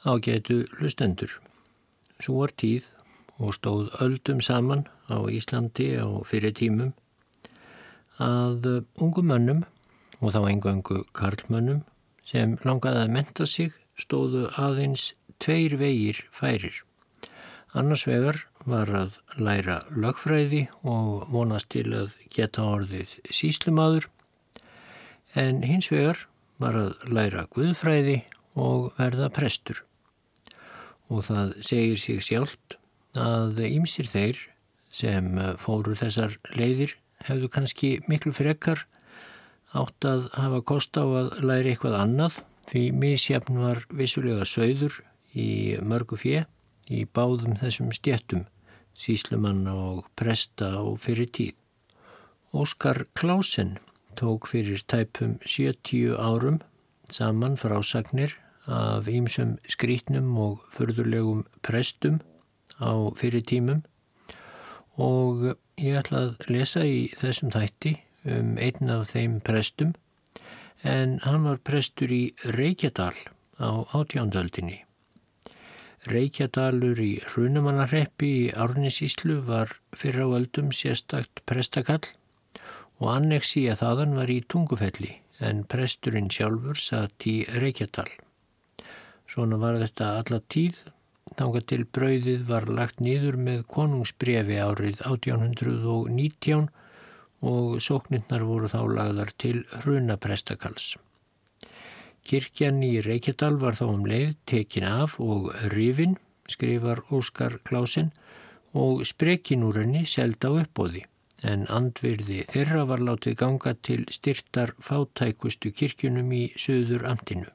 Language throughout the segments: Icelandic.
Ágætu hlustendur. Svo var tíð og stóð öldum saman á Íslandi á fyrir tímum að ungum mönnum og þá engangu karlmönnum sem langaði að menta sig stóðu aðeins tveir vegir færir. Annars vegar var að læra lögfræði og vonast til að geta orðið síslumadur en hins vegar var að læra guðfræði og verða prestur og það segir sig sjálft að ýmsir þeir sem fóru þessar leiðir hefðu kannski miklu frekar átt að hafa kost á að læra eitthvað annað því misjafn var vissulega sögður í mörgu fjö í báðum þessum stjettum, síslumanna og presta og fyrir tíð. Óskar Klásen tók fyrir tæpum 70 árum saman frásagnir af ýmsum skrítnum og förðurlegum prestum á fyrir tímum og ég ætla að lesa í þessum þætti um einn af þeim prestum en hann var prestur í Reykjadal á átjándöldinni. Reykjadalur í Hrunamannarreppi í Árnisíslu var fyrir á öldum sérstakt prestakall og annexi að þaðan var í tungufelli en presturinn sjálfur satt í Reykjadal. Svona var þetta alla tíð, þánga til brauðið var lagt nýður með konungsbrefi árið 1819 og sóknirnar voru þá lagðar til hrunaprestakals. Kirkjan í Reykjadal var þá um leið tekin af og rifin, skrifar Óskar Klásen, og sprekin úr henni selda á uppbóði, en andvirði þeirra var látið ganga til styrtar fátækustu kirkjunum í söður amtinu.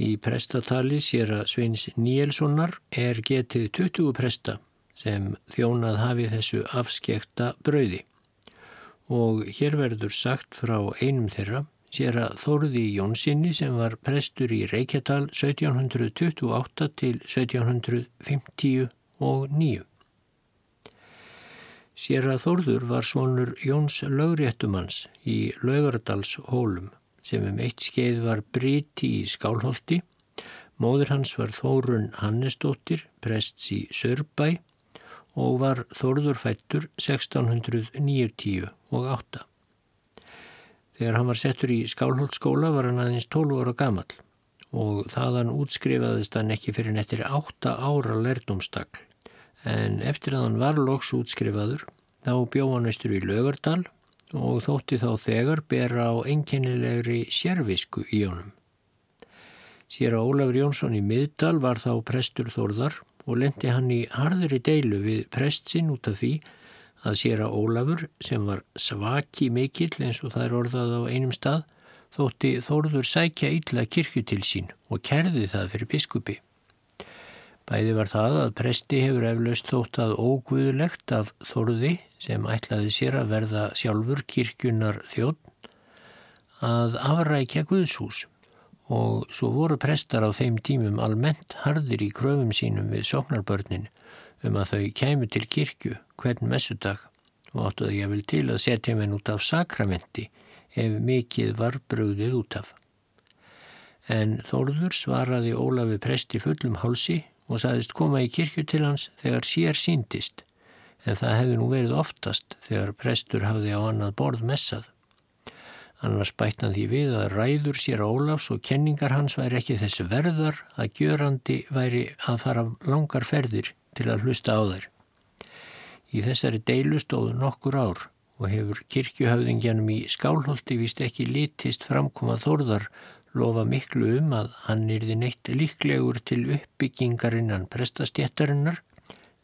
Í prestatali sér að Sveins Níelssonar er getið 20 presta sem þjónað hafi þessu afskekta brauði og hér verður sagt frá einum þeirra sér að Þóruði Jónssoni sem var prestur í Reykjadal 1728 til 1759. Sér að Þórður var svonur Jóns lögréttumanns í Laugardals hólum sem um eitt skeið var briti í Skálholti. Móður hans var Þórun Hannesdóttir, prests í Sörbæ og var Þórður fættur 1690 og 8. Þegar hann var settur í Skálholtskóla var hann aðeins 12 ára gamal og þaðan útskrifaðist hann ekki fyrir nettir 8 ára lærdomstakl. En eftir að hann var loks útskrifaður þá bjóð hann eistur í Lögardal og þótti þá þegar bera á einkennilegri sérvisku í honum. Sér að Ólafur Jónsson í miðdal var þá prestur Þórðar og lendi hann í harðri deilu við prestsinn út af því að sér að Ólafur sem var svaki mikill eins og það er orðað á einum stað þótti Þórður sækja illa kirkju til sín og kerði það fyrir biskupi. Bæði var það að presti hefur eflaust þótt að óguðulegt af Þorði sem ætlaði sér að verða sjálfur kirkjunar þjótt að afrækja Guðshús og svo voru prestar á þeim tímum almennt hardir í kröfum sínum við sóknarbörnin um að þau kæmu til kirkju hvern messudag og áttuði ég vel til að setja menn út af sakramenti ef mikið var bröðið út af. En Þórður svaraði Ólafi presti fullum hálsi og saðist koma í kirkju til hans þegar sér síndist, en það hefði nú verið oftast þegar prestur hafði á annað borð messað. Annars bætt hann því við að ræður sér Ólafs og kenningar hans væri ekki þessi verðar að gjörandi væri að fara langar ferðir til að hlusta á þær. Í þessari deilu stóðu nokkur ár og hefur kirkjuhafðingjanum í skálholti vist ekki litist framkomað þorðar lofa miklu um að hann yrði neitt líklegur til uppbyggingarinnan prestastjættarinnar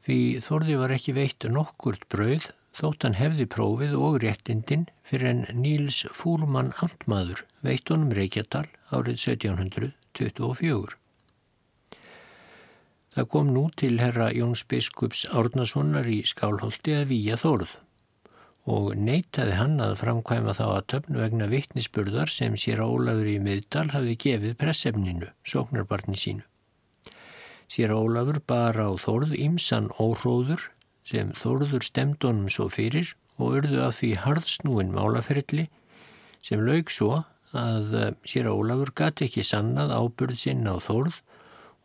því Þorði var ekki veitt nokkurt brauð þótt hann hefði prófið og réttindin fyrir en Níls Fúrmann Amtmaður veitt honum Reykjadal árið 1724. Það kom nú til herra Jóns Biskups Árnasonar í Skálholti að výja Þorð og neytaði hann að framkvæma þá að töfnu vegna vittnisspurðar sem sér Ólafur í miðdal hafði gefið pressefninu, sóknarbarni sínu. Sér Ólafur bara á Þórð ímsan óhróður sem Þórður stemdónum svo fyrir og urðu af því harðsnúin málaferðli sem laug svo að eh, sér Ólafur gati ekki sannað ábyrð sinn á Þórð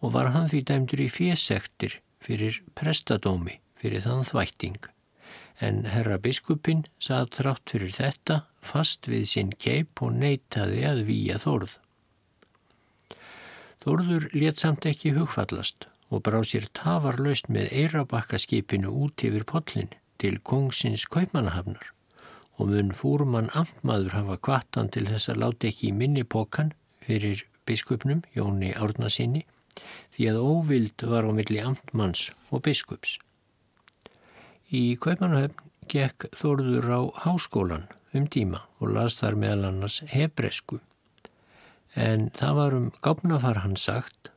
og var hann því dæmdur í fjesektir fyrir prestadómi fyrir þann þvætting. En herra biskupin satt þrátt fyrir þetta fast við sinn keip og neytaði að výja Þórð. Þórður let samt ekki hugfallast og brá sér tafarlaust með eirabakkaskipinu út yfir pollin til kongsins kaupmannahafnar og mun fúrumann amtmaður hafa kvattan til þess að láta ekki í minni pokan fyrir biskupnum Jóni Árnasinni því að óvild var á milli amtmanns og biskups. Í kaupmannahafn gekk Þórður á háskólan um tíma og las þar meðal annars hebresku. En það var um gáfnafar hann sagt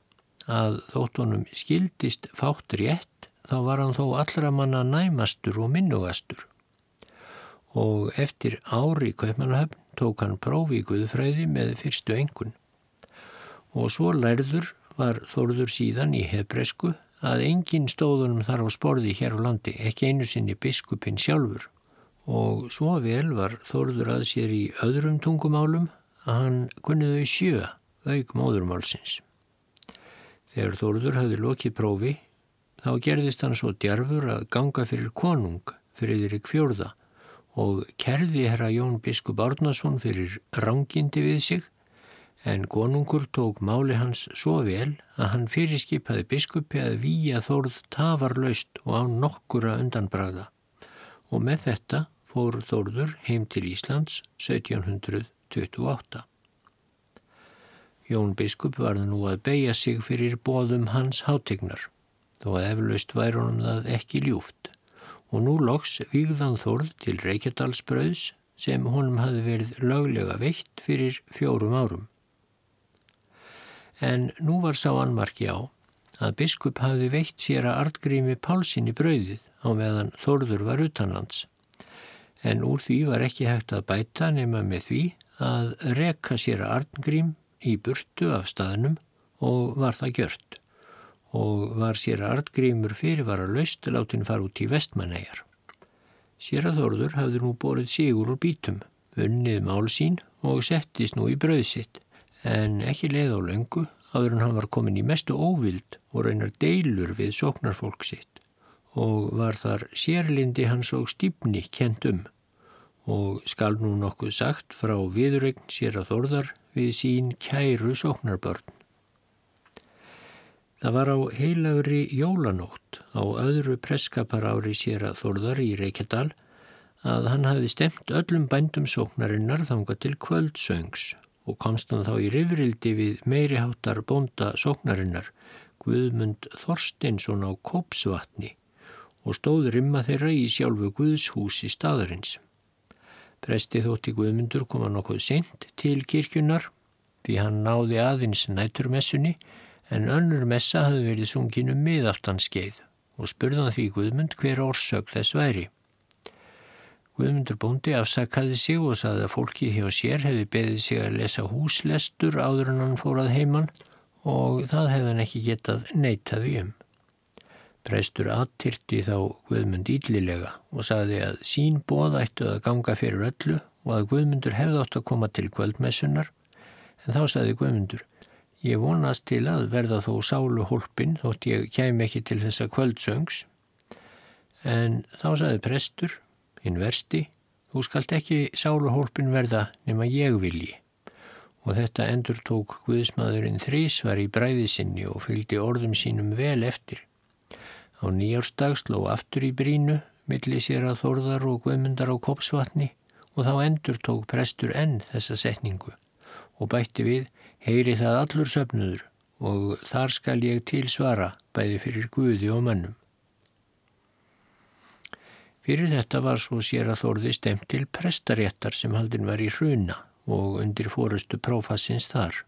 að þóttunum skildist fátt rétt þá var hann þó allra manna næmastur og minnugastur. Og eftir ári í Kaupmannahöfn tók hann prófi í Guðfræði með fyrstu engun og svo lærður var Þórður síðan í hebresku að engin stóðunum þar á sporði hér á landi, ekki einu sinni biskupin sjálfur og svo vel var Þórður að sér í öðrum tungumálum að hann kunniðu í sjö auk móðurmálsins. Þegar Þórður hafði lokið prófi þá gerðist hann svo djarfur að ganga fyrir konung fyrir þeirri kvjórða og kerði herra Jón Biskup Árnason fyrir rangindi við sig en konungur tók máli hans svo vel að hann fyrirskipaði biskupi að výja Þórð tafarlaust og á nokkura undanbragða og með þetta fór Þórður heim til Íslands 1700 28. Jón Biskup var nú að beigja sig fyrir bóðum hans hátegnar, þó að eflaust væri honum það ekki ljúft, og nú loks výgðan Þórð til Reykjadalsbröðs sem honum hafi verið löglega veitt fyrir fjórum árum. En nú var sá anmarki á að biskup hafi veitt sér að artgrími Pálsinn í brauðið á meðan Þórður var utanlands. En úr því var ekki hægt að bæta nema með því að reka sér að Arngrím í burtu af staðnum og var það gjört og var sér að Arngrímur fyrirvara laust látin fara út í vestmannegar. Sér að Þorður hafði nú borið sigur úr bítum, unnið mál sín og settist nú í brauðsitt en ekki leið á löngu áður en hann var komin í mestu óvild og reynar deilur við sóknarfólk sitt. Og var þar sérlindi hans og stýpni kent um. Og skal nú nokkuð sagt frá viðregn sér að þorðar við sín kæru sóknarbörn. Það var á heilagri jólanótt á öðru preskapar ári sér að þorðar í Reykjadal að hann hafi stemt öllum bændum sóknarinnar þanga til kvöldsöngs og komst hann þá í rifrildi við meiriháttar bonda sóknarinnar Guðmund Þorstinsson á Kópsvatni og stóð rimma þeirra í sjálfu Guðshúsi staðarins. Presti þótti Guðmundur koma nokkuð sent til kirkjunar því hann náði aðeins næturmessunni en önnur messa hafði verið sungin um miðaftanskeið og spurðan því Guðmund hver orsök þess væri. Guðmundur bóndi afsakaði sig og saði að fólki hjá sér hefði beðið sig að lesa húslestur áður en hann fórað heimann og það hefði hann ekki getað neytaði um. Prestur aðtyrti þá Guðmund íllilega og sagði að sín bóð ættu að ganga fyrir öllu og að Guðmundur hefði átt að koma til kvöldmessunar en þá sagði Guðmundur Ég vonast til að verða þó sálu hólpin þótt ég kem ekki til þessa kvöldsöngs en þá sagði prestur, hinn versti, þú skalt ekki sálu hólpin verða nema ég vilji og þetta endur tók Guðsmaðurinn þrísvar í bræði sinni og fylgdi orðum sínum vel eftir. Á nýjárstag sló aftur í brínu, milli sér að þorðar og guðmundar á kopsvatni og þá endur tók prestur enn þessa setningu og bætti við, heyri það allur söpnuður og þar skal ég til svara bæði fyrir Guði og mannum. Fyrir þetta var svo sér að þorði stemt til prestaréttar sem haldin var í hruna og undir fórustu prófassins þar.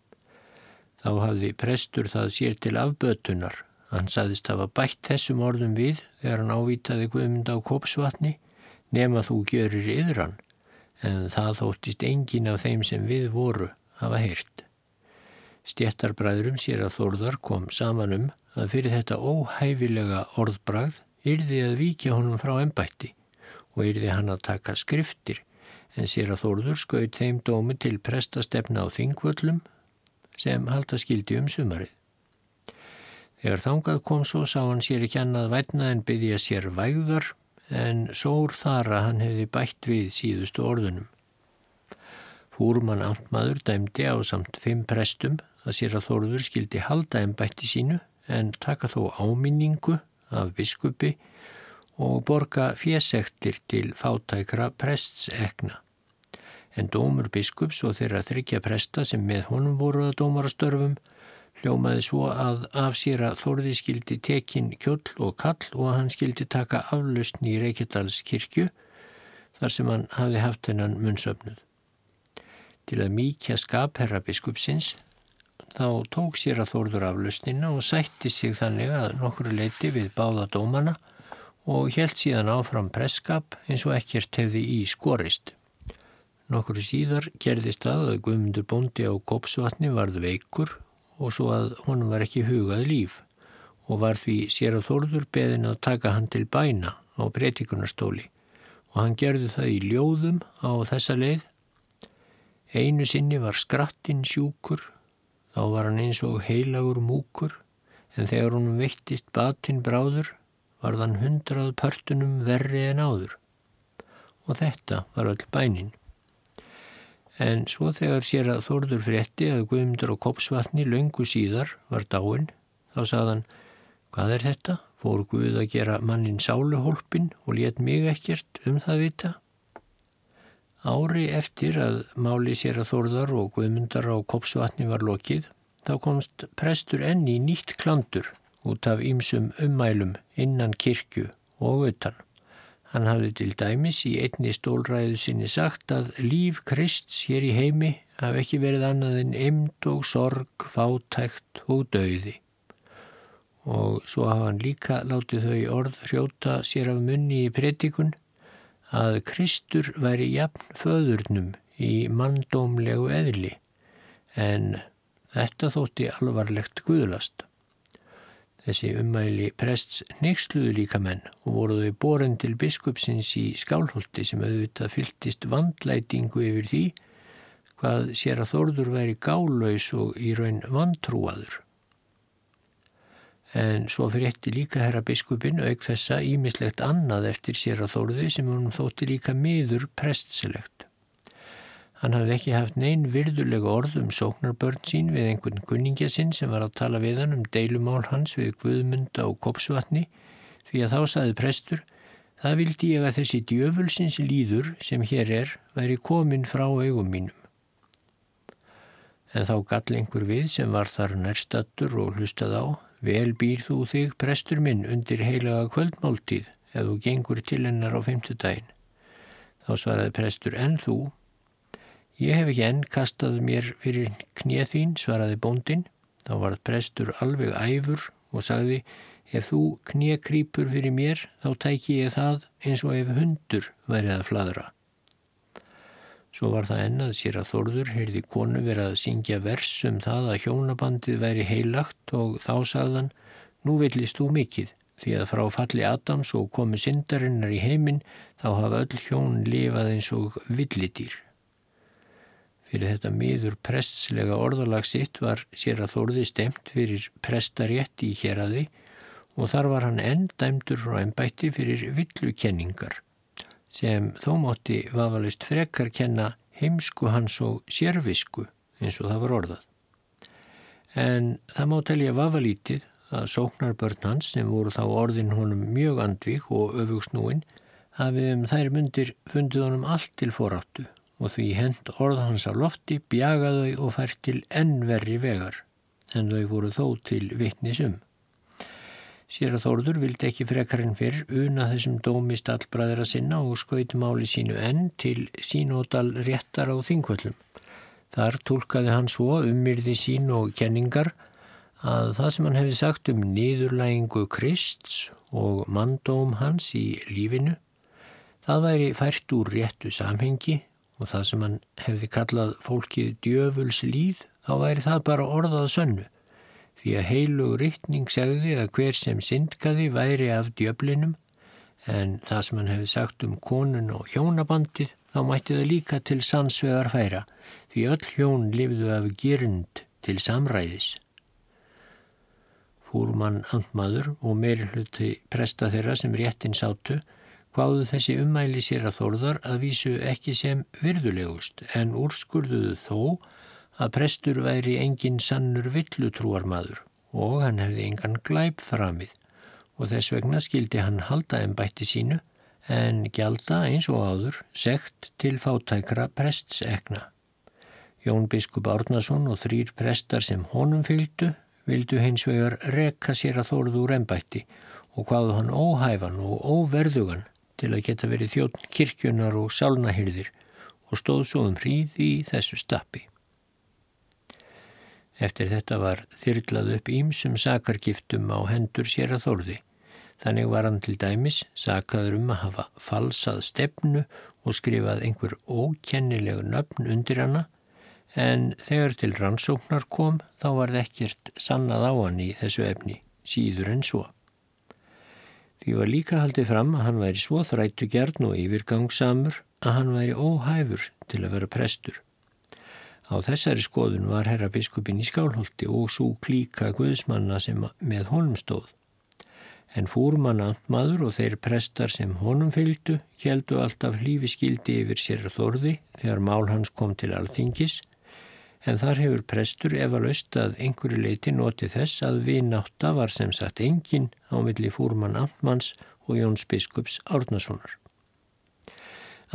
Þá hafði prestur það sér til afbötunar Hann saðist hafa bætt þessum orðum við þegar hann ávitaði Guðmund á Kopsvatni nema þú gjörir yðran en það þóttist engin af þeim sem við voru hafa heyrt. Stjættarbræðurum sér að Þórðar kom saman um að fyrir þetta óhæfilega orðbrað yrði að víkja honum frá ennbætti og yrði hann að taka skriftir en sér að Þórður skaut þeim dómi til prestastefna á þingvöllum sem halda skildi um sumarið. Þegar þangað kom svo sá hann sér ekki annað vætna en byggja sér vægðar en sór þara hann hefði bætt við síðustu orðunum. Fúrumann amtmaður dæmdi á samt fimm prestum að sér að Þórður skildi halda en bætti sínu en taka þó áminningu af biskupi og borga fjesektir til fátækra prestsekna. En dómur biskups og þeirra þryggja presta sem með honum voru að dómarastörfum hljómaði svo að af sér að Þórði skildi tekin kjöll og kall og hann skildi taka aflausni í Reykjadals kirkju þar sem hann hafi haft hennan munnsöfnuð. Til að mýkja skapherra biskupsins þá tók sér að Þórður aflausnina og sætti sig þannig að nokkru leiti við báða dómana og helt síðan áfram presskap eins og ekkert hefði í skorist. Nokkru síðar gerðist það að Guðmundur bóndi á Gópsvatni varð veikur og svo að honum var ekki hugað líf og var því sér að Þórður beðin að taka hann til bæna á breytikunarstóli og hann gerði það í ljóðum á þessa leið. Einu sinni var skrattinn sjúkur, þá var hann eins og heilagur múkur en þegar honum veittist batinn bráður var þann hundrað pörtunum verri en áður og þetta var öll bænin. En svo þegar sér að Þórður frétti að Guðmundur og Kopsvatni löngu síðar var dáin, þá saðan, hvað er þetta? Fór Guð að gera mannin sáluhólpin og let mig ekkert um það vita? Ári eftir að máli sér að Þórðar og Guðmundar á Kopsvatni var lokið, þá komst prestur enni nýtt klandur út af ýmsum ummælum innan kirkju og utan. Hann hafði til dæmis í einni stólræðu sinni sagt að líf Krists hér í heimi haf ekki verið annað en emd og sorg, fátækt og dauði. Og svo hafa hann líka látið þau orð hrjóta sér af munni í predikun að Kristur væri jafn föðurnum í manndómlegu eðli en þetta þótti alvarlegt guðlast. Þessi ummæli prests neyksluðu líka menn og voru þau boren til biskupsins í skálholti sem auðvitað fyltist vandlætingu yfir því hvað sér að Þórður væri gálaus og í raun vantrúaður. En svo frétti líka herra biskupin auk þessa ímislegt annað eftir sér að Þórði sem hann þótti líka miður prestselegt. Hann hafði ekki haft neyn virðulega orð um sóknarbörn sín við einhvern kunningja sinn sem var að tala við hann um deilumál hans við Guðmunda og Kopsvatni því að þá saði prestur það vildi ég að þessi djöfulsins líður sem hér er væri komin frá augum mínum. En þá gall einhver við sem var þar nærstattur og hlustað á vel býr þú þig prestur minn undir heilaga kvöldmáltíð ef þú gengur til hennar á femtudaginn. Þá svaraði prestur en þú Ég hef ekki enn kastað mér fyrir knið þín, svaraði bóndin. Þá varð prestur alveg æfur og sagði, ef þú knið krýpur fyrir mér, þá tæki ég það eins og ef hundur værið að fladra. Svo var það ennað sér að Þorður heyrði konu verið að syngja vers um það að hjónabandið væri heilagt og þá sagðan, nú villist þú mikið, því að frá falli Adams og komu syndarinnar í heiminn, þá hafa öll hjón lifað eins og villidýr. Fyrir þetta miður prestslega orðalag sitt var sér að þórði stemt fyrir prestarétt í héradi og þar var hann enn dæmdur frá ennbætti fyrir villukenningar sem þó mótti vafalist frekar kenna heimsku hans og sérvisku eins og það var orðað. En það má telja vafalítið að sóknarbörn hans sem voru þá orðin honum mjög andvík og öfugsnúin hafið um þær myndir fundið honum allt til foráttu og því hend orð hans á lofti bjagaðau og fært til ennverri vegar, en þau voru þó til vittnisum. Sér að Þórður vildi ekki frekarinn fyrr una þessum dómi stallbræðra sinna og skauti máli sínu enn til sínódal réttar á þingvöllum. Þar tólkaði hann svo ummyrði sín og kenningar að það sem hann hefði sagt um niðurlægingu Krists og manndóm hans í lífinu, það væri fært úr réttu samhengi og það sem hann hefði kallað fólkið djöfuls líð, þá væri það bara orðað sönnu. Því að heilug rittning segði að hver sem syndkaði væri af djöflinum, en það sem hann hefði sagt um konun og hjónabandið, þá mætti það líka til sannsvegar færa, því öll hjón lifðu af gyrnd til samræðis. fúrumann andmaður og meiri hluti presta þeirra sem réttin sátu, hvaðu þessi ummæli sér að þórðar að vísu ekki sem virðulegust en úrskurðuðu þó að prestur væri engin sannur villutrúarmadur og hann hefði engan glæp framið og þess vegna skildi hann halda en bætti sínu en gjalda eins og áður sekt til fátækra prestsekna. Jón biskup Árnason og þrýr prestar sem honum fylgdu vildu hins vegar rekka sér að þóruð úr ennbætti og hvaðu hann óhæfan og óverðugan til að geta verið þjóttn kirkjunar og sálnahyrðir og stóð svo um hríð í þessu stappi. Eftir þetta var þyrlað upp ímsum sakargiftum á hendur sér að þorði. Þannig var hann til dæmis sakaður um að hafa falsað stefnu og skrifað einhver ókennileg nöfn undir hana en þegar til rannsóknar kom þá var það ekkert sannað á hann í þessu efni, síður en svo. Því var líka haldið fram að hann væri svo þrættu gern og yfirgangsamur að hann væri óhæfur til að vera prestur. Á þessari skoðun var herra biskupin í skálholti og svo klíka guðsmanna sem með honum stóð. En fúrmannaðmaður og þeir prestar sem honum fylgdu heldu alltaf hlífi skildi yfir sér þorði þegar mál hans kom til alþingis en þar hefur prestur efalust að einhverju leiti noti þess að vináta var sem sagt engin á milli fúrmann Amtmanns og Jóns biskups Árnasonar.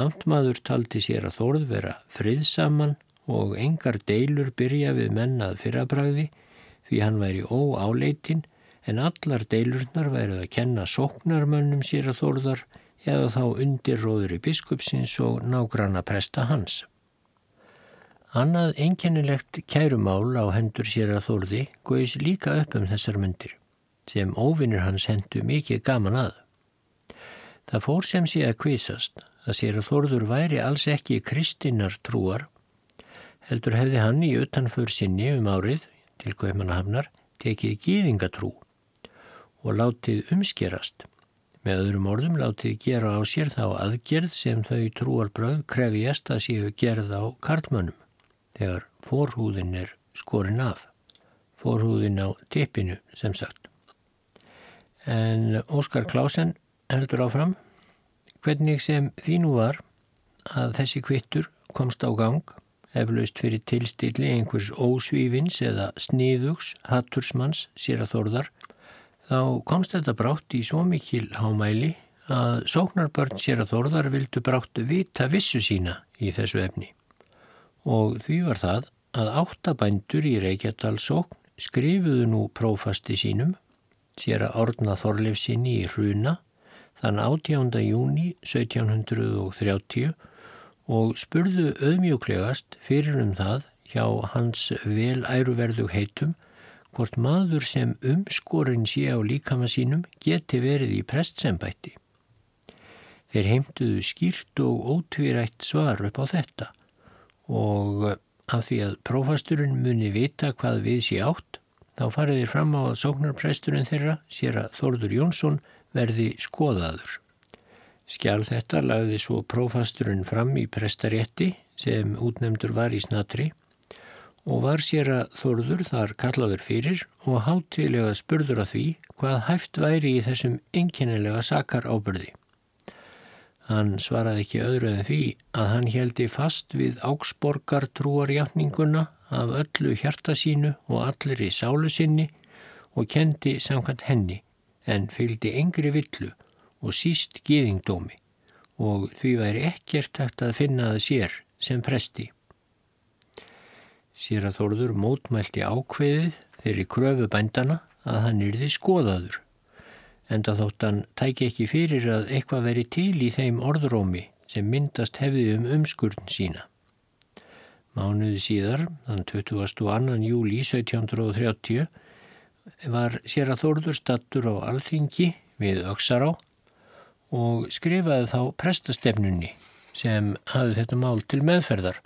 Amtmaður taldi sér að þórð vera friðsaman og engar deilur byrja við mennað fyrrabræði því hann væri óáleitin en allar deilurnar værið að kenna sóknarmönnum sér að þórðar eða þá undirróður í biskupsins og nágranna presta hans. Annað einkennilegt kærumál á hendur sér að þórði góðis líka upp um þessar myndir sem óvinnir hans hendu mikið gaman að. Það fór sem sé að kvísast að sér að þórður væri alls ekki kristinnar trúar heldur hefði hann í utanför sinni um árið til Guðmannahafnar tekið gýðingatrú og látið umskerast. Með öðrum orðum látið gera á sér þá aðgerð sem þau trúarbröð krefjast að séu gerð á kartmönnum þegar forhúðin er skorin af. Forhúðin á tippinu sem sagt. En Óskar Klásen heldur áfram hvernig sem því nú var að þessi kvittur komst á gang eflaust fyrir tilstilli einhvers ósvífins eða sniðugs hattursmanns sér að þorðar þá komst þetta brátt í svo mikil hámæli að sóknarbörn sér að þorðar vildu brátt vita vissu sína í þessu efni og því var það að áttabændur í Reykjadalsókn skrifuðu nú prófasti sínum sér að orna Þorleifsinni í Hruna þann 18. júni 1730 og spurðu auðmjóklegast fyrir um það hjá hans vel æruverðu heitum hvort maður sem umskorinn sé á líkama sínum geti verið í prestsembætti. Þeir heimtuðu skýrt og ótvírætt svar upp á þetta og af því að prófasturinn muni vita hvað við sé átt, þá farið þér fram á að sóknarpresturinn þeirra sér að Þorður Jónsson verði skoðaður. Skjál þetta lagði svo prófasturinn fram í prestarétti sem útnemdur var í snatri og var sér að Þorður þar kallaður fyrir og hátilega spurður að því hvað hæft væri í þessum enginnilega sakar ábyrði. Hann svaraði ekki öðru en því að hann heldi fast við áksborgar trúarjáttninguna af öllu hjarta sínu og allir í sálu sinni og kendi samkvæmt henni en fylgdi engri villu og síst gýðingdómi og því væri ekkert hægt að finna það sér sem presti. Sér að Þorður mótmælti ákveðið þeirri kröfu bændana að hann yrði skoðaður enda þótt hann tæki ekki fyrir að eitthvað veri til í þeim orðrómi sem myndast hefði um umskurn sína. Mánuði síðar, þann 22. júli 1730, var sér að Þórður stattur á alþingi við Öksará og skrifaði þá prestastefnunni sem hafði þetta mál til meðferðar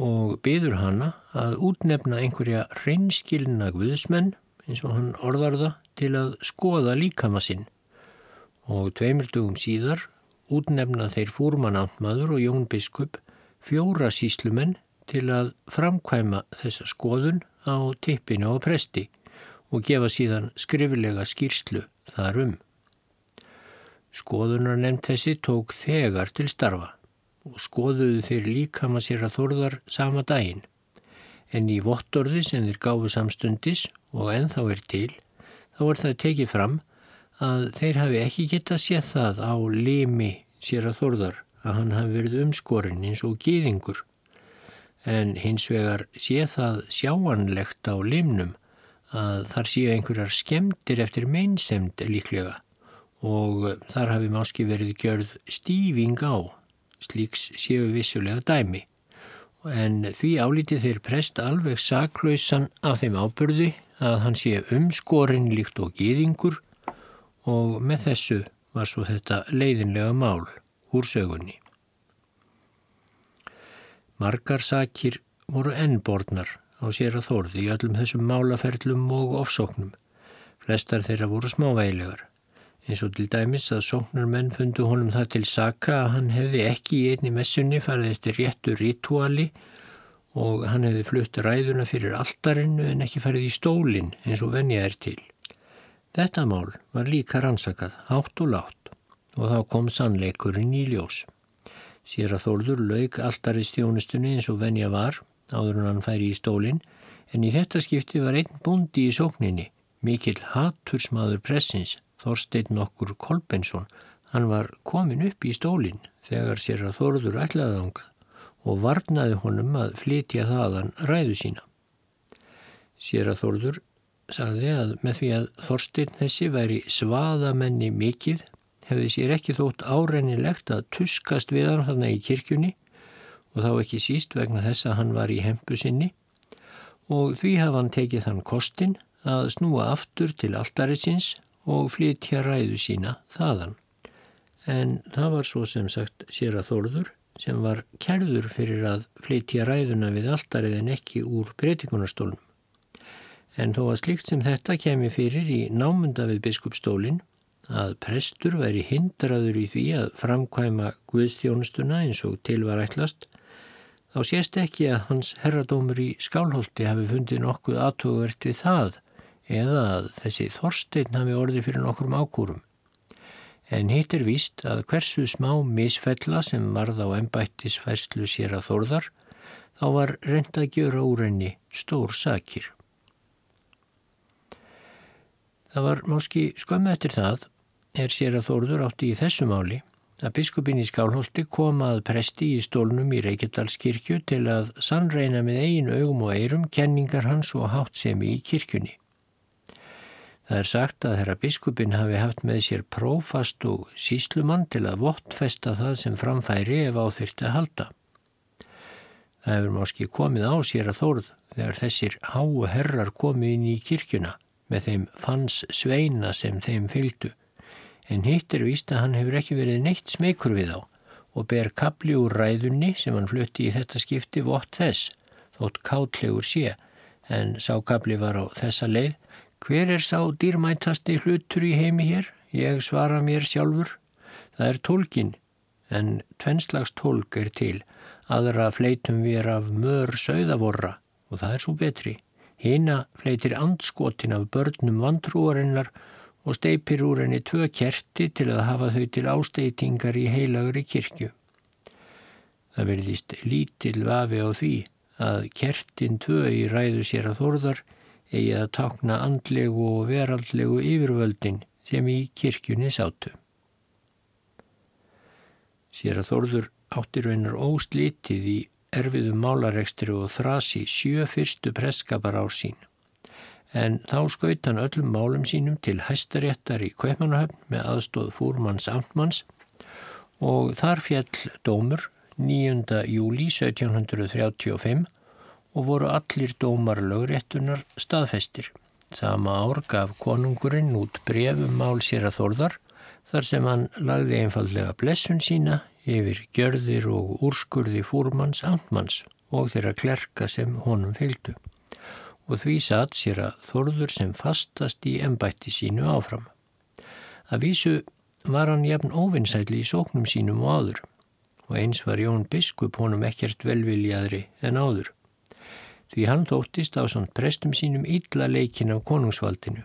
og byður hana að útnefna einhverja reynskilna guðismenn eins og hann orðar það til að skoða líkama sinn og tveimildugum síðar útnefna þeir fúrmanamtmaður og Jón Biskup fjóra síslumenn til að framkvæma þessa skoðun á tippinu á presti og gefa síðan skriflega skýrslu þar um. Skoðunar nefnt þessi tók þegar til starfa og skoðuðu þeir líkama sér að þorðar sama daginn. En í vottorði sem þeir gáfu samstundis og ennþá er til, þá er það tekið fram að þeir hafi ekki getað séð það á limi sér að þorðar að hann hafi verið umskorinn eins og gýðingur. En hins vegar sé það sjáanlegt á limnum að þar séu einhverjar skemdir eftir meinsemd líklega og þar hafi máski verið gjörð stífing á slíks séu vissulega dæmi. En því álítið þeir prest alveg saklausan af þeim ábyrði að hann sé umskorinn líkt og gýðingur og með þessu var svo þetta leiðinlega mál úr sögunni. Margar sakir voru ennborðnar á sér að þórði í öllum þessum málaferlum og ofsóknum. Flestar þeirra voru smávægilegar eins og til dæmis að sóknarmenn fundu honum það til saka að hann hefði ekki í einni messunni farið eftir réttu rituali og hann hefði flutt ræðuna fyrir aldarinu en ekki farið í stólinn eins og venja er til. Þetta mál var líka rannsakað, hátt og látt og þá kom sannleikurinn í ljós. Sér að Þórður laug alltari stjónustunni eins og venja var áður en hann færi í stólinn en í þetta skipti var einn búndi í sókninni, mikill hattursmaður pressins Þorstein okkur Kolbensson, hann var komin upp í stólinn þegar sér að Þorður ætlaði ángað og varnaði honum að flytja þaðan ræðu sína. Sér að Þorður sagði að með því að Þorstein þessi væri svaðamenni mikill hefði sér ekki þótt árennilegt að tuskast við hann þarna í kirkjunni og þá ekki síst vegna þess að hann var í hempu sinni og því hafa hann tekið þann kostin að snúa aftur til alltaritsins og flytja ræðu sína þaðan. En það var svo sem sagt sér að Þórður sem var kærður fyrir að flytja ræðuna við alltarið en ekki úr breytikunarstólum. En þó að slikt sem þetta kemi fyrir í námunda við biskupstólinn að prestur væri hindraður í því að framkvæma Guðstjónustuna eins og til var ætlast, þá sést ekki að hans herradómur í skálholti hafi fundið nokkuð aðtóvert við það eða að þessi þorstein hafi orði fyrir nokkrum ákúrum. En hitt er víst að hversu smá misfella sem varð á ennbættisfærslu sér að þorðar, þá var reynd að gjöra úr henni stór sakir. Það var máski skömmu eftir það, er sér að þorður átti í þessu máli, að biskupin í Skálholti kom að presti í stólnum í Reykjadalskirkju til að sannreina með eigin augum og eirum kenningar hans og hátt semi í kirkjunni. Það er sagt að herra biskupin hafi haft með sér prófast og síslumann til að vottfesta það sem framfæri ef áþyrti að halda. Það hefur máski komið á sér að þórð þegar þessir háu herrar komið inn í kirkjuna með þeim fanns sveina sem þeim fylgdu. En hitt er víst að hann hefur ekki verið neitt smeykur við á og ber kapli úr ræðunni sem hann flutti í þetta skipti vott þess, þótt kátlegur sé, en sá kapli var á þessa leið Hver er sá dýrmæntasti hlutur í heimi hér? Ég svara mér sjálfur. Það er tólkin, en tvennslags tólk er til. Aðra fleitum við af mör sögðavorra og það er svo betri. Hina fleitir andskotin af börnum vantrúarinnar og steipir úr henni tvö kerti til að hafa þau til ásteitingar í heilagri kirkju. Það verðist lítil vafi á því að kertin tvö í ræðu sér að þorðar eigi að takna andlegu og veraldlegu yfirvöldin sem í kirkjunni sátu. Sér að Þórður áttir raunar óslítið í erfiðum málarekstri og þrasi sjö fyrstu preskapar á sín. En þá skaut hann öllum málum sínum til hæstaréttar í Kveipmannahöfn með aðstóð fúrmanns amtmanns og þar fjall dómur 9. júli 1735 og voru allir dómar lögréttunar staðfestir. Sama ár gaf konungurinn út brefum mál sér að þorðar þar sem hann lagði einfallega blessun sína yfir gjörðir og úrskurði fúrmanns amtmanns og þeirra klerka sem honum fylgdu. Og því satt sér að þorður sem fastast í embætti sínu áfram. Að vísu var hann jafn óvinnsætli í sóknum sínum og áður og eins var Jón Biskup honum ekkert velviljaðri en áður. Því hann þóttist á svont prestum sínum illa leikin af konungsvaldinu.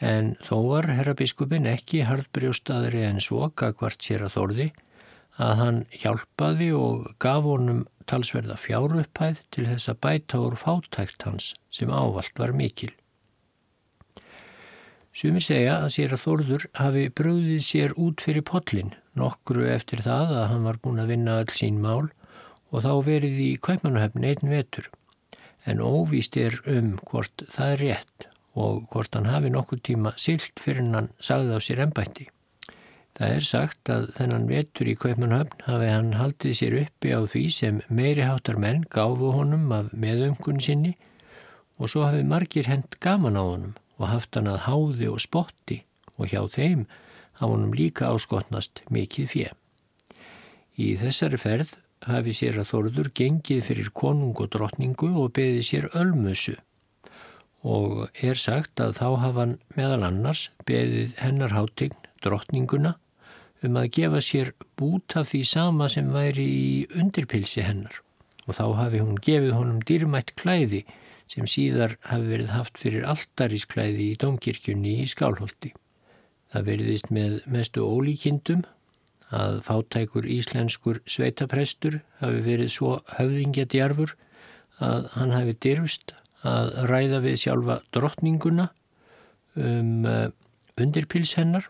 En þó var herrabiskupin ekki hardbrjóstaðri en svoka hvart sér að þorði að hann hjálpaði og gaf honum talsverða fjárupphæð til þess að bæta úr fátækt hans sem ávalt var mikil. Sumi segja að sér að Þórður hafi bröðið sér út fyrir pollin nokkru eftir það að hann var búin að vinna öll sín mál og þá verið í Kaupmannahöfn einn vetur. En óvíst er um hvort það er rétt og hvort hann hafi nokkur tíma silt fyrir hann sagði á sér ennbætti. Það er sagt að þennan vetur í Kaupmannhöfn hafi hann haldið sér uppi á því sem meiri háttar menn gáfu honum af meðumkun sinni og svo hafi margir hend gaman á honum og haft hann að háði og spotti og hjá þeim hafa honum líka áskotnast mikið fjö. Í þessari ferð hafi sér að Þorður gengið fyrir konung og drottningu og beði sér ölmusu og er sagt að þá hafa hann meðal annars beðið hennar hátign drottninguna um að gefa sér bút af því sama sem væri í undirpilsi hennar og þá hafi hún gefið honum dýrmætt klæði sem síðar hafi verið haft fyrir alltarísklæði í domkirkjunni í Skálholti. Það veriðist með mestu ólíkindum að fátækur íslenskur sveitaprestur hafi verið svo höfðingjadjarfur að hann hafi dyrfst að ræða við sjálfa drottninguna um uh, undirpils hennar.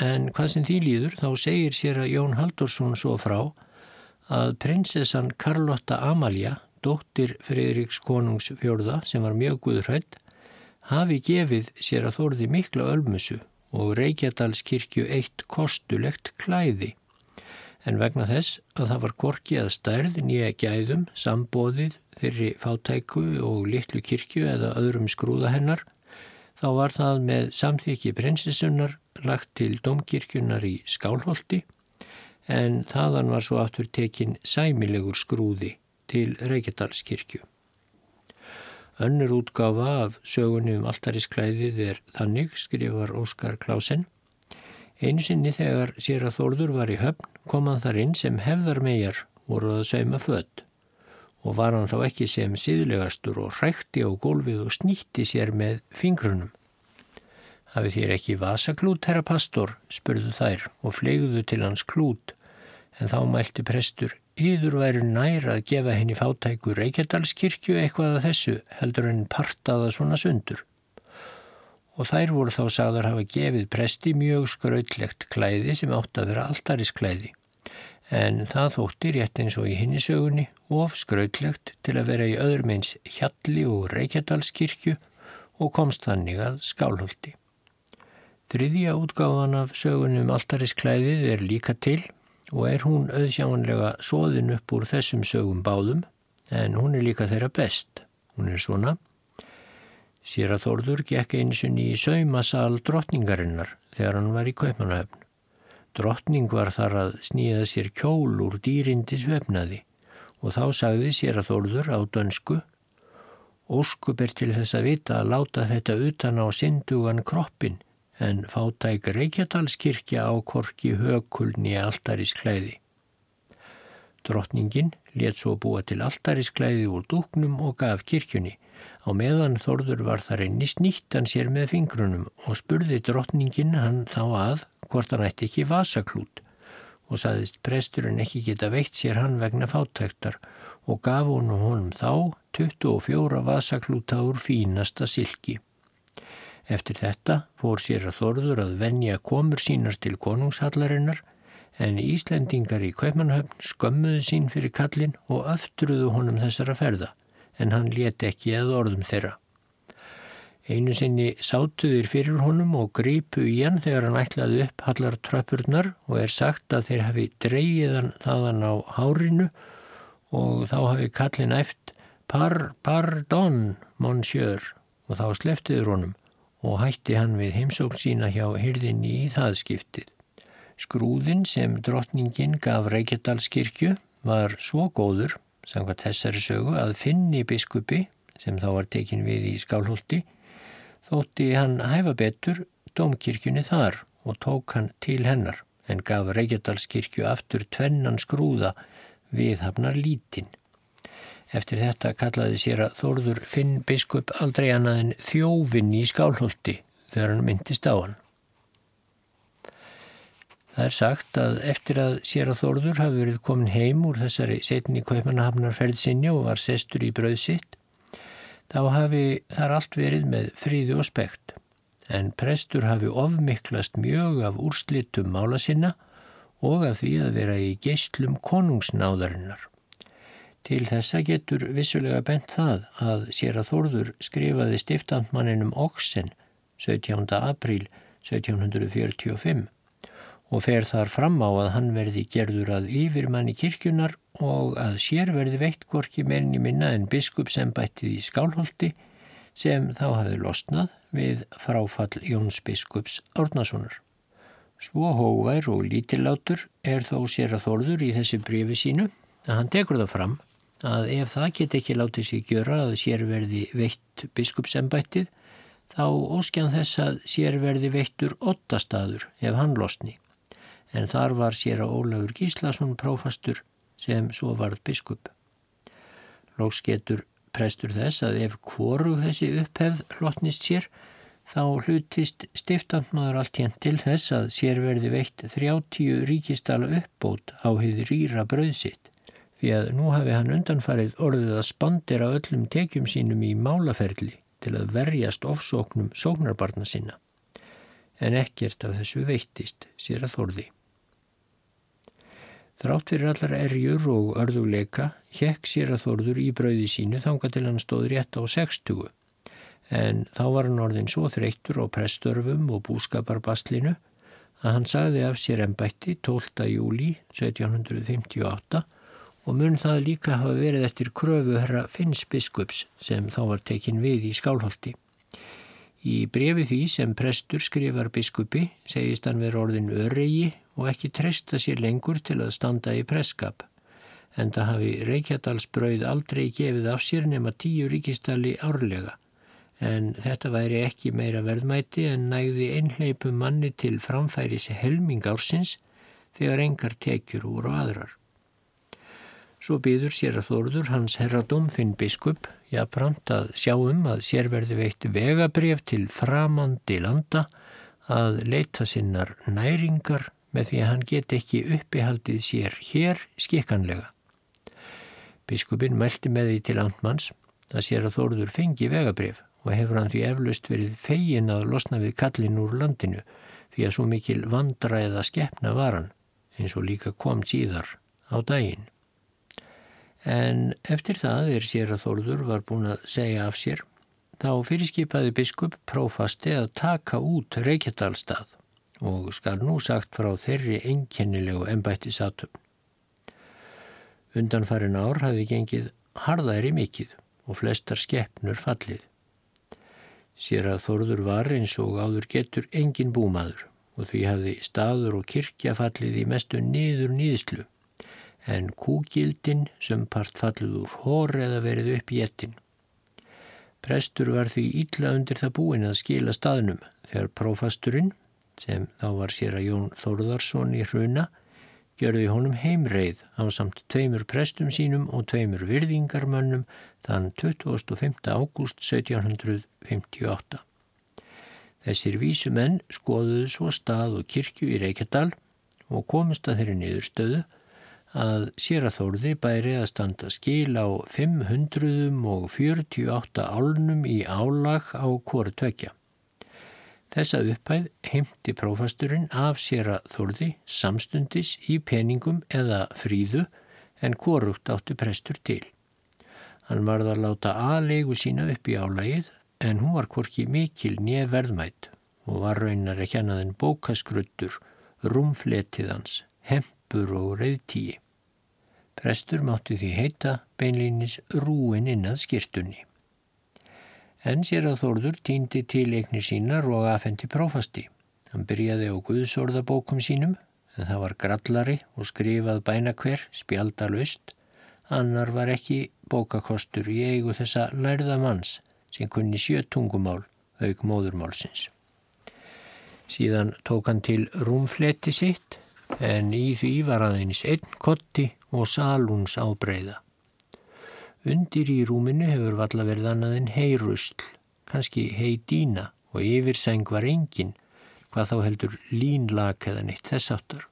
En hvað sem því líður þá segir sér að Jón Haldursson svo frá að prinsessan Carlotta Amalia dóttir Fridriks konungs fjörða sem var mjög guðrætt, hafi gefið sér að þorði mikla ölmusu og Reykjadalskirkju eitt kostulegt klæði. En vegna þess að það var korki að stærð nýja gæðum, sambóðið þeirri fátæku og litlu kirkju eða öðrum skrúða hennar, þá var það með samþykji prinsessunar lagt til domkirkjunar í Skálholti en þaðan var svo aftur tekin sæmilegur skrúði til Reykjadalskirkju. Önnur útgáfa af sögunni um alltarisklæðið er þannig, skrifar Óskar Klásen. Einu sinni þegar sér að Þórður var í höfn kom hann þar inn sem hefðarmegar voru að sauma född og var hann þá ekki sem síðlegastur og hrækti á gólfið og snýtti sér með fingrunum. Hafið þér ekki vasaklút, herra pastor, spurðu þær og flegðu til hans klút, en þá mælti prestur, Íður væri nær að gefa henni fátæku Reykjadalskirkju eitthvað að þessu heldur en partaða svona sundur. Og þær voru þá sagðar hafa gefið presti mjög skrautlegt klæði sem átt að vera alltarisklæði. En það þótti rétt eins og í hinni sögunni of skrautlegt til að vera í öðrum eins hjalli og Reykjadalskirkju og komst þannig að skálholti. Þriðja útgáfan af sögunum um alltarisklæðið er líka til og er hún auðsjáanlega svoðin upp úr þessum sögum báðum en hún er líka þeirra best. Hún er svona. Sér að Þórður gekk einsunni í saumasal drottningarinnar þegar hann var í Kaupmannahöfn. Drottning var þar að sníða sér kjól úr dýrindi svefnaði og þá sagði sér að Þórður á dönsku Óskup er til þess að vita að láta þetta utan á syndugan kroppin en fátæk Reykjadalskirkja á korki hökulni alltarisklæði. Drottningin let svo búa til alltarisklæði úr dúknum og gaf kirkjunni. Á meðan Þorður var þar einni snýttan sér með fingrunum og spurði drottningin hann þá að hvort hann ætti ekki vasaklút og saðist presturinn ekki geta veitt sér hann vegna fátæktar og gaf honum honum þá 24 vasaklúta úr fínasta silki. Eftir þetta fór sér að þorður að venja komur sínar til konungshallarinnar en Íslendingar í Kaupmannhöfn skömmuðu sín fyrir kallin og öftruðu honum þessara ferða en hann leti ekki að orðum þeirra. Einu sinni sátuðir fyrir honum og grípu í hann þegar hann ætlaði upp hallar tröpurnar og er sagt að þeir hafi dreyjiðan þaðan á hárinu og þá hafi kallin eft par, pardon, monsieur og þá sleftiður honum og hætti hann við heimsókn sína hjá hyrðinni í það skiptið. Skrúðin sem drottningin gaf Reykjadalskirkju var svo góður, samkvæmt þessari sögu, að finni biskupi, sem þá var tekin við í skálholti, þótti hann hæfa betur domkirkjunni þar og tók hann til hennar, en gaf Reykjadalskirkju aftur tvennan skrúða við hafnar lítinn. Eftir þetta kallaði sér að Þórður Finn biskup aldrei annað en þjófinn í skálholti þegar hann myndist á hann. Það er sagt að eftir að sér að Þórður hafi verið komin heim úr þessari setni kaupmanahafnarferð sinni og var sestur í brauð sitt, þá hafi þar allt verið með fríði og spekt. En prestur hafi ofmiklast mjög af úrslitum mála sinna og af því að vera í geyslum konungsnáðarinnar. Til þessa getur vissulega bent það að sér að Þórður skrifaði stiftandmanninum Oksen 17. apríl 1745 og fer þar fram á að hann verði gerður að yfirmanni kirkjunar og að sér verði veitt gorki meirinni minna en biskupsembættið í Skálholti sem þá hafði losnað við fráfall Jóns biskups Árnasonar. Svo hóvær og lítillátur er þó sér að þorður í þessi brefi sínu að hann tekur það fram að ef það get ekki látið sér gjöra að sér verði veitt biskupsembættið þá óskjan þess að sér verði veittur ottastadur ef hann losni en þar var sér að Ólafur Gíslason prófastur sem svo varð biskup. Lóks getur prestur þess að ef hvorug þessi upphefð hlotnist sér, þá hlutist stiftandmaður allt hérnt til þess að sér verði veitt 30 ríkistala uppbót á hefði rýra bröðsitt, því að nú hafi hann undanfarið orðið að spandera öllum tekjum sínum í málaferli til að verjast ofsóknum sóknarbarna sinna, en ekkert af þessu veittist sér að þorði. Þrátt fyrir allar erjur og örðuleika hekk sér að þorður í brauði sínu þanga til hann stóð rétt á 60. En þá var hann orðin svo þreyttur á prestörfum og búskaparbaslinu að hann sagði af sér ennbætti 12. júli 1758 og mun það líka hafa verið eftir kröfu herra Finns biskups sem þá var tekin við í skálholti. Í brefi því sem prestur skrifar biskupi segist hann verið orðin öregi og ekki treysta sér lengur til að standa í presskap. En það hafi Reykjadalsbrauð aldrei gefið af sér nema tíu ríkistali árlega. En þetta væri ekki meira verðmæti en nægði einhleipum manni til framfæris helming ársins þegar engar tekjur úr og aðrar. Svo byður sér að þórður hans herradóm finn biskup, jafnframt að sjáum að sér verði veitt vegabref til framandi landa að leita sinnar næringar með því að hann get ekki uppihaldið sér hér skikkanlega. Biskupin mælti með því til andmanns að sér að Þóruður fengi vegabrif og hefur hann því eflaust verið fegin að losna við kallin úr landinu því að svo mikil vandra eða skeppna var hann eins og líka kom síðar á daginn. En eftir það er sér að Þóruður var búin að segja af sér þá fyrirskipaði biskup prófasti að taka út Reykjadalstað og skal nú sagt frá þeirri einkennilegu ennbættisatum. Undanfarin ár hafi gengið harðæri mikill og flestar skeppnur fallið. Sér að Þorður var eins og áður getur engin búmaður og því hafi staður og kirkja fallið í mestu niður nýðslu en kúgildin sem part fallið úr hór eða verið upp í ettin. Prestur var því ítla undir það búin að skila staðnum þegar prófasturinn sem þá var sér að Jón Þórðarsson í hruna, gjörði honum heimreið á samt tveimur prestum sínum og tveimur virðingarmönnum þann 25. ágúst 1758. Þessir vísumenn skoðuðu svo stað og kirkju í Reykjadal og komist að þeirri niðurstöðu að Sýraþórði bæri að standa skil á 548 álnum í álag á hvori tvekja. Þessa upphæð heimti prófasturinn af sér að þorði samstundis í peningum eða fríðu en korugt átti prestur til. Hann varð að láta aðlegu sína upp í álægið en hún var hvorki mikil nýja verðmætt og var raunar ekki annað en bókaskruttur, rúmfletiðans, hempur og reyðtíi. Prestur mátti því heita beinlýnis rúin innað skirtunni en sér að Þórður týndi til eignir sínar og afhendi prófasti. Hann byrjaði á Guðsorðabókum sínum, en það var grallari og skrifað bæna hver, spjaldalust. Annar var ekki bókakostur í eigu þessa lærða manns sem kunni sjö tungumál auk móðurmálsins. Síðan tók hann til rúmfleti sitt en í því var aðeins einn kotti og salúns ábreyða. Undir í rúminu hefur valla verið annað en heyrusl, kannski heydína og yfir seng var engin, hvað þá heldur línlag eða neitt þess áttar.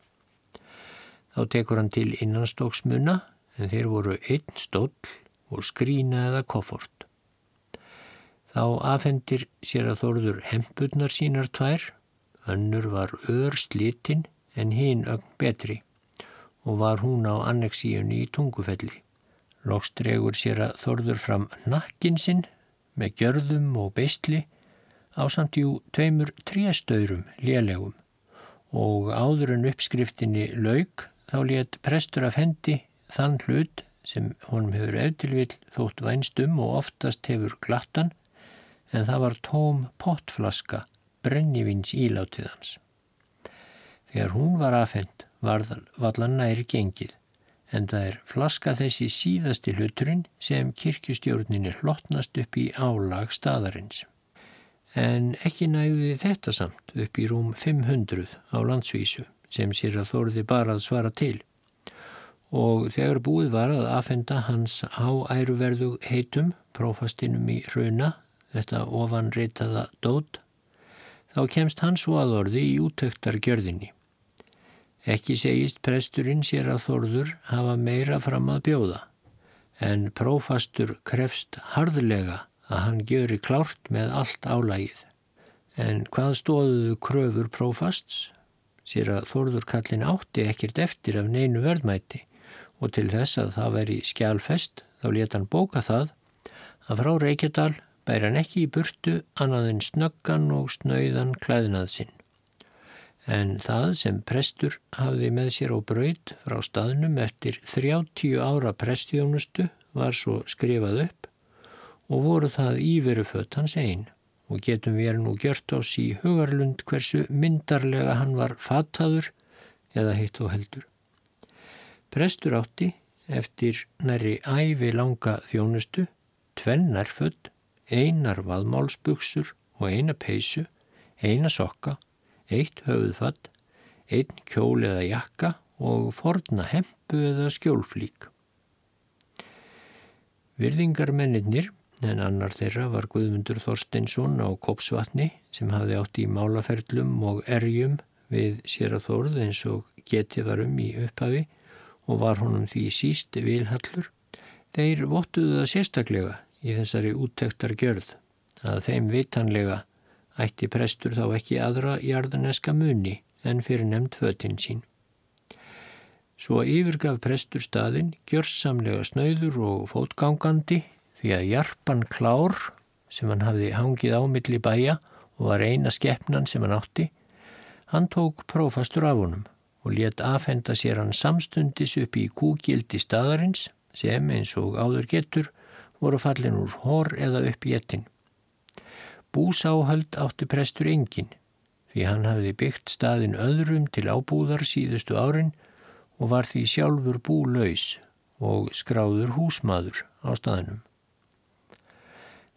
Þá tekur hann til innanstokksmuna en þeir voru einn stóll og skrína eða koffort. Þá afhendir sér að þorður hempurnar sínar tvær, önnur var ör slitinn en hinn ögn betri og var hún á annexíunni í tungufelli. Loks dregur sér að þorður fram nakkin sinn með gjörðum og beistli á samtjú tveimur tréstaurum lélegum og áður en uppskriftinni laug þá let prestur af hendi þann hlut sem honum hefur eftirvill þótt vænstum og oftast hefur glattan en það var tóm pottflaska brennivins ílátið hans. Þegar hún var afhend var vallan næri gengið en það er flaska þessi síðasti hluturinn sem kirkustjórninni hlottnast upp í álag staðarins. En ekki nægði þetta samt upp í rúm 500 á landsvísu sem sér að þóruði bara að svara til og þegar búið var að afhenda hans áæruverðu heitum prófastinum í rauna, þetta ofanreitaða dót, þá kemst hans svo að orði í útöktar gjörðinni. Ekki segist presturinn sér að Þorður hafa meira fram að bjóða, en prófastur krefst harðlega að hann gjöri klárt með allt álægið. En hvað stóðuðu kröfur prófasts? Sér að Þorður kallin átti ekkert eftir af neinu verðmæti og til þess að það veri skjálfest þá leta hann bóka það að frá Reykjadal bæri hann ekki í burtu annað en snöggan og snöyðan klæðnað sinn en það sem prestur hafði með sér á braud frá staðnum eftir 30 ára prestjónustu var svo skrifað upp og voru það íverufött hans einn og getum við nú gjört ás í hugarlund hversu myndarlega hann var fattaður eða heitt og heldur. Prestur átti eftir næri æfi langa þjónustu, tvennar född, einar vaðmálsbuksur og eina peysu, eina sokka eitt höfuðfatt, einn kjól eða jakka og forna hempu eða skjólflík. Virðingarmennir, en annar þeirra var Guðmundur Þorsteinsson á Kopsvatni sem hafði átt í málaferlum og erjum við sér að þórð eins og geti varum í upphafi og var honum því síst vilhallur. Þeir vottuðu það sérstaklega í þessari úttektar gjörð að þeim vitanlega ætti prestur þá ekki aðra jarðaneska muni en fyrir nefnd fötinn sín. Svo yfirgaf prestur staðin gjörsamlega snöyður og fótgangandi því að jarpan klár sem hann hafði hangið ámill í bæja og var eina skeppnan sem hann átti, hann tók prófastur af honum og let afhenda sér hann samstundis upp í kúgildi staðarins sem eins og áður getur voru fallin úr hór eða upp í ettin. Búsáhald átti prestur engin því hann hafði byggt staðin öðrum til ábúðar síðustu árin og var því sjálfur búlaus og skráður húsmaður á staðinum.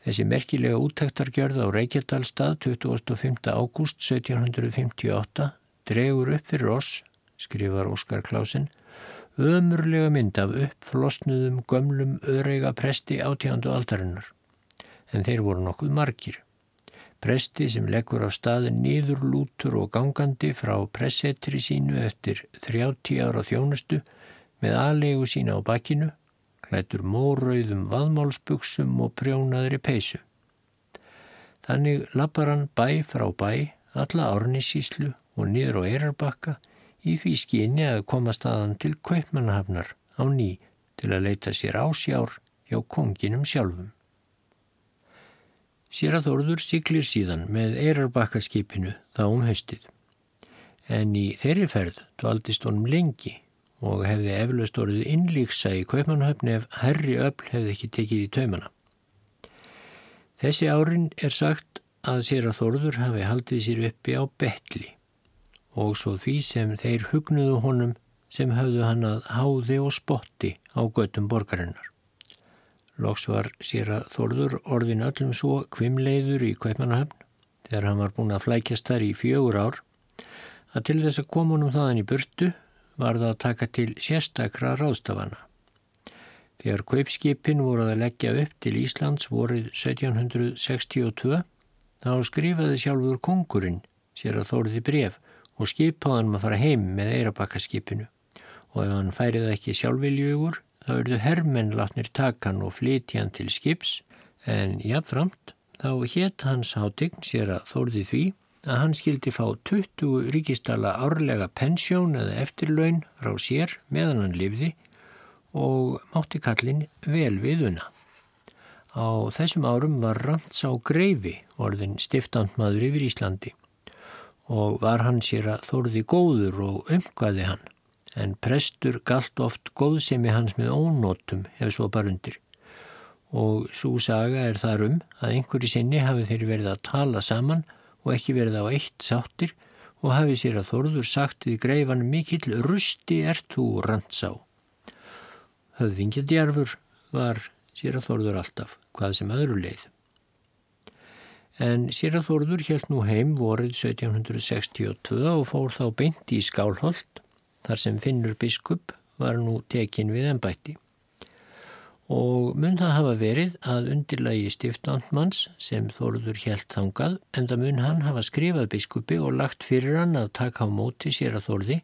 Þessi merkilega úttektargjörð á Reykjadalstað 25. ágúst 1758 dregur upp fyrir oss, skrifar Óskar Klásen, ömurlega mynd af uppflosnuðum gömlum öreiga presti átjándu aldarinnar, en þeir voru nokkuð margir. Presti sem leggur af staðin nýður lútur og gangandi frá pressetri sínu eftir 30 ára þjónustu með aðlegu sína á bakkinu, hlættur mórauðum vaðmálsbuksum og prjónaðri peysu. Þannig lappar hann bæ frá bæ, alla árnissíslu og nýður á eirarbakka í því skyni að koma staðan til kaupmannahafnar á ný til að leita sér ásjár hjá konginum sjálfum. Sér að Þorður siglir síðan með eirarbakkaskipinu þá um haustið. En í þeirri ferð dvaldist honum lengi og hefði eflaust orðið innlíksa í kaupmannhöfni ef herri öll hefði ekki tekið í taumana. Þessi árin er sagt að sér að Þorður hafi haldið sér uppi á betli og svo því sem þeir hugnuðu honum sem höfðu hann að háði og spotti á göttum borgarinnar. Loks var sér að Þorður orðin öllum svo kvimleiður í Kaupmannahöfn þegar hann var búin að flækjast þar í fjögur ár að til þess að koma honum þaðan í burtu var það að taka til sérstakra ráðstafana. Þegar kaupskipin voruð að leggja upp til Íslands vorið 1762 þá skrifaði sjálfur kongurinn sér að þóriði bref og skipaði hann að fara heim með eirabakkaskipinu og ef hann færið ekki sjálfviljugur þá eruðu herrmenn látnir takan og flyti hann til skips en jáfnframt þá hétt hans hátign sér að þóriði því að hann skildi fá 20 ríkistala árlega pensjón eða eftirlaun frá sér meðan hann lifði og mátti kallin vel viðuna. Á þessum árum var Randsá Greifi orðin stiftandmaður yfir Íslandi og var hann sér að þóruði góður og umgæði hann en prestur galt oft góðsemi hans með ónótum ef svo bara undir og svo saga er þar um að einhverju sinni hafi þeir verið að tala saman og ekki verið á eitt sáttir og hafi sér að þóruður sagt við greifan mikill rusti ert þú Randsá höfðingjadjarfur var Sýraþórður alltaf, hvað sem öðru leið. En Sýraþórður held nú heim vorið 1762 og fór þá beint í Skálholt, þar sem Finnur biskup var nú tekin við ennbætti. Og mun það hafa verið að undirlægi stiftandmanns sem Þórður held þangað, en það mun hann hafa skrifað biskupi og lagt fyrir hann að taka á móti Sýraþórði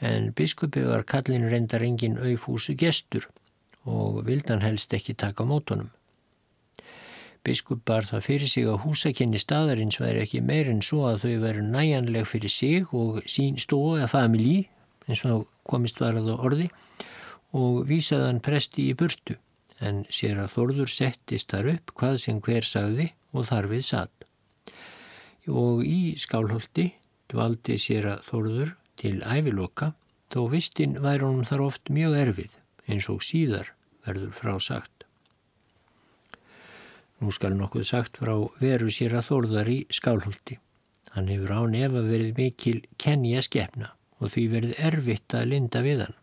en biskupi var kallin reyndar engin auðfúsu gestur og vildan helst ekki taka mótunum. Biskup bar það fyrir sig að húsakenni staðarins væri ekki meir en svo að þau veru næjanleg fyrir sig og sín stóð eða familí, eins og komist var að orði, og vísaðan presti í burtu, en sér að Þorður settist þar upp hvað sem hver sagði og þar við satt. Og í skálholti dvaldi sér að Þorður til æviloka þó vistinn væri honum þar oft mjög erfið eins og síðar verður frá sagt. Nú skal nokkuð sagt frá veru sér að þórðar í skálholti. Hann hefur án efa verið mikil kenja skefna og því verið erfitt að linda við hann.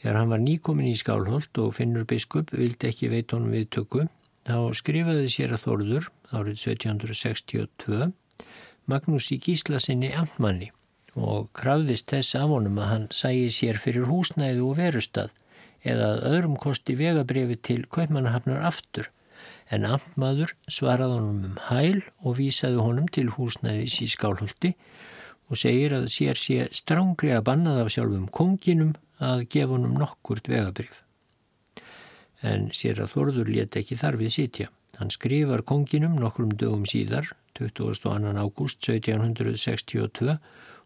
Þegar hann var nýkomin í skálholt og finnur biskup vildi ekki veit honum við tökum, þá skrifaði sér að þórður árið 1762 Magnús í Gíslasinni amtmanni og krafðist þess af honum að hann sæi sér fyrir húsnæðu og verustad eða öðrum kosti vegabrifi til kaupmannahafnar aftur en amtmaður svaraði honum um hæl og vísaði honum til húsnæðis í skálholti og segir að sér sé stránglega bannað af sjálfum konginum að gefa honum nokkurt vegabrif. En sér að Þorður let ekki þarfið sitja. Hann skrifar konginum nokkrum dögum síðar, 22. ágúst 1762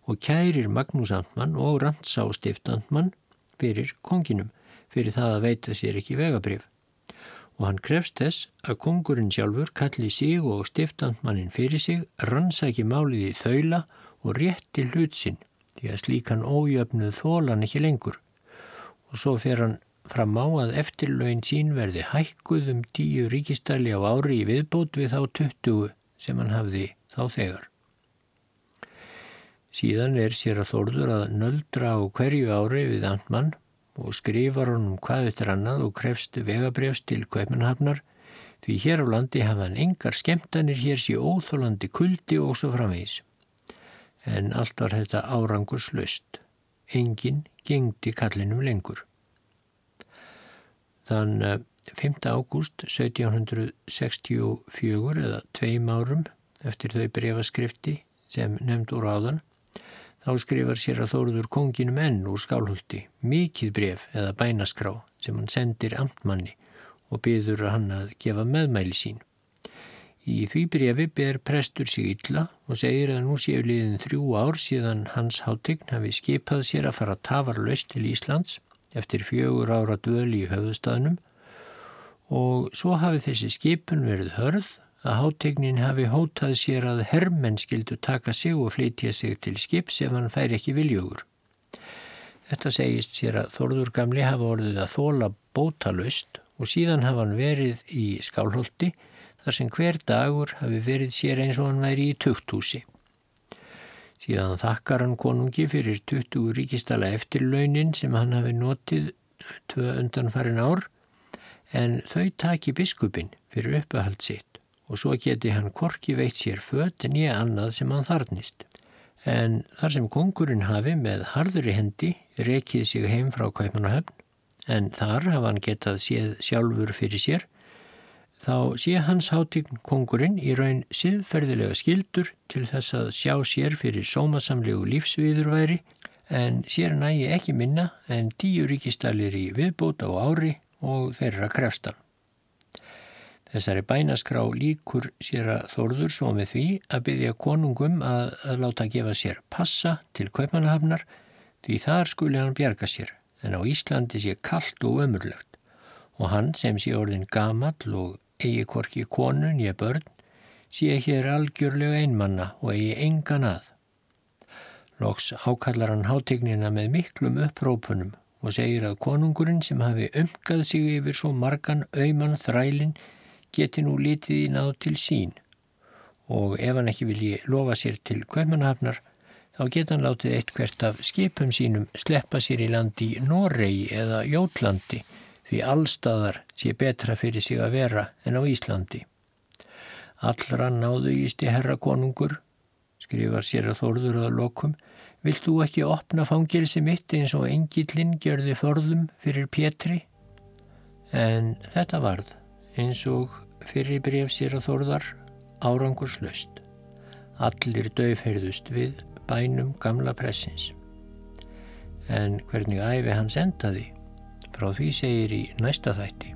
og kærir Magnús Antmann og Randsá stiftandmann fyrir konginum fyrir það að veita sér ekki vegabrif. Og hann krefst þess að kongurinn sjálfur kalli sig og stiftandmannin fyrir sig, rannsæki málið í þaula og rétti hlutsinn því að slíkan ójöfnuð þólan ekki lengur. Og svo fer hann fram á að eftirlaun sín verði hækkuð um tíu ríkistæli á ári í viðbót við þá tuttugu sem hann hafði þá þegar. Síðan er sér að þórður að nöldra á hverju ári við Antmann og skrifar honum hvað eftir annað og krefst vegabrefst til Kaupanhafnar því hér á landi hafa hann engar skemmtanir hér sé óþólandi kuldi og svo framvegis. En allt var þetta árangurs löst. Engin gengdi kallinum lengur. Þann 5. ágúst 1764 eða tveim árum eftir þau brefaskrifti sem nefnd úr áðan Þá skrifar sér að þóruður konginum enn úr skálhulti mikið bref eða bænaskrá sem hann sendir amtmanni og byður hann að gefa meðmæli sín. Í því brefi ber prestur sig illa og segir að nú séu liðin þrjú ár síðan hans hátign hafi skipað sér að fara tafarlaust til Íslands eftir fjögur ára dvöli í höfðustafnum og svo hafi þessi skipun verið hörð að hátegnin hafi hótað sér að herrmenn skildu taka sig og flytja sig til skips ef hann fær ekki viljögur. Þetta segist sér að Þorður gamli hafa orðið að þóla bótalust og síðan hafa hann verið í skálholti þar sem hver dagur hafi verið sér eins og hann væri í tukthúsi. Síðan þakkar hann konungi fyrir 20 ríkistala eftirlaunin sem hann hafi notið tvö undanfarin ár en þau taki biskupin fyrir uppehald sitt og svo geti hann korki veitt sér fött en ég annað sem hann þarnist. En þar sem kongurinn hafi með harðri hendi rekið sig heim frá Kaupanahöfn, en þar hafa hann getað séð sjálfur fyrir sér, þá sé hans hátign kongurinn í raun siðferðilega skildur til þess að sjá sér fyrir sómasamlegu lífsviðurværi en sér nægi ekki minna en tíu ríkistalir í viðbót á ári og þeirra krefstan. Þessari bænaskrá líkur sér að þorður svo með því að byggja konungum að, að láta gefa sér passa til kaupmannahafnar því þar skuli hann bjarga sér en á Íslandi sé kallt og ömurlegt og hann sem sé orðin gamall og eigi korki konun ég börn sé hér algjörlega einmanna og eigi engan að. Lóks ákallar hann hátegnina með miklum upprópunum og segir að konungurinn sem hafi umgað sig yfir svo margan auðmann þrælinn geti nú litið í náð til sín og ef hann ekki vilji lofa sér til kaupmannahafnar þá geta hann látið eitt hvert af skipum sínum sleppa sér í landi Noregi eða Jótlandi því allstaðar sé betra fyrir sig að vera en á Íslandi. Allra náðu ísti herra konungur, skrifar sér að þórður að lokum, vilt þú ekki opna fangilsi mitt eins og engillin gjörði förðum fyrir Pétri? En þetta varð eins og fyrir bref sér að þórðar árangurslaust. Allir döfheyrðust við bænum gamla pressins. En hvernig æfi hans endaði? Frá því segir í næsta þætti.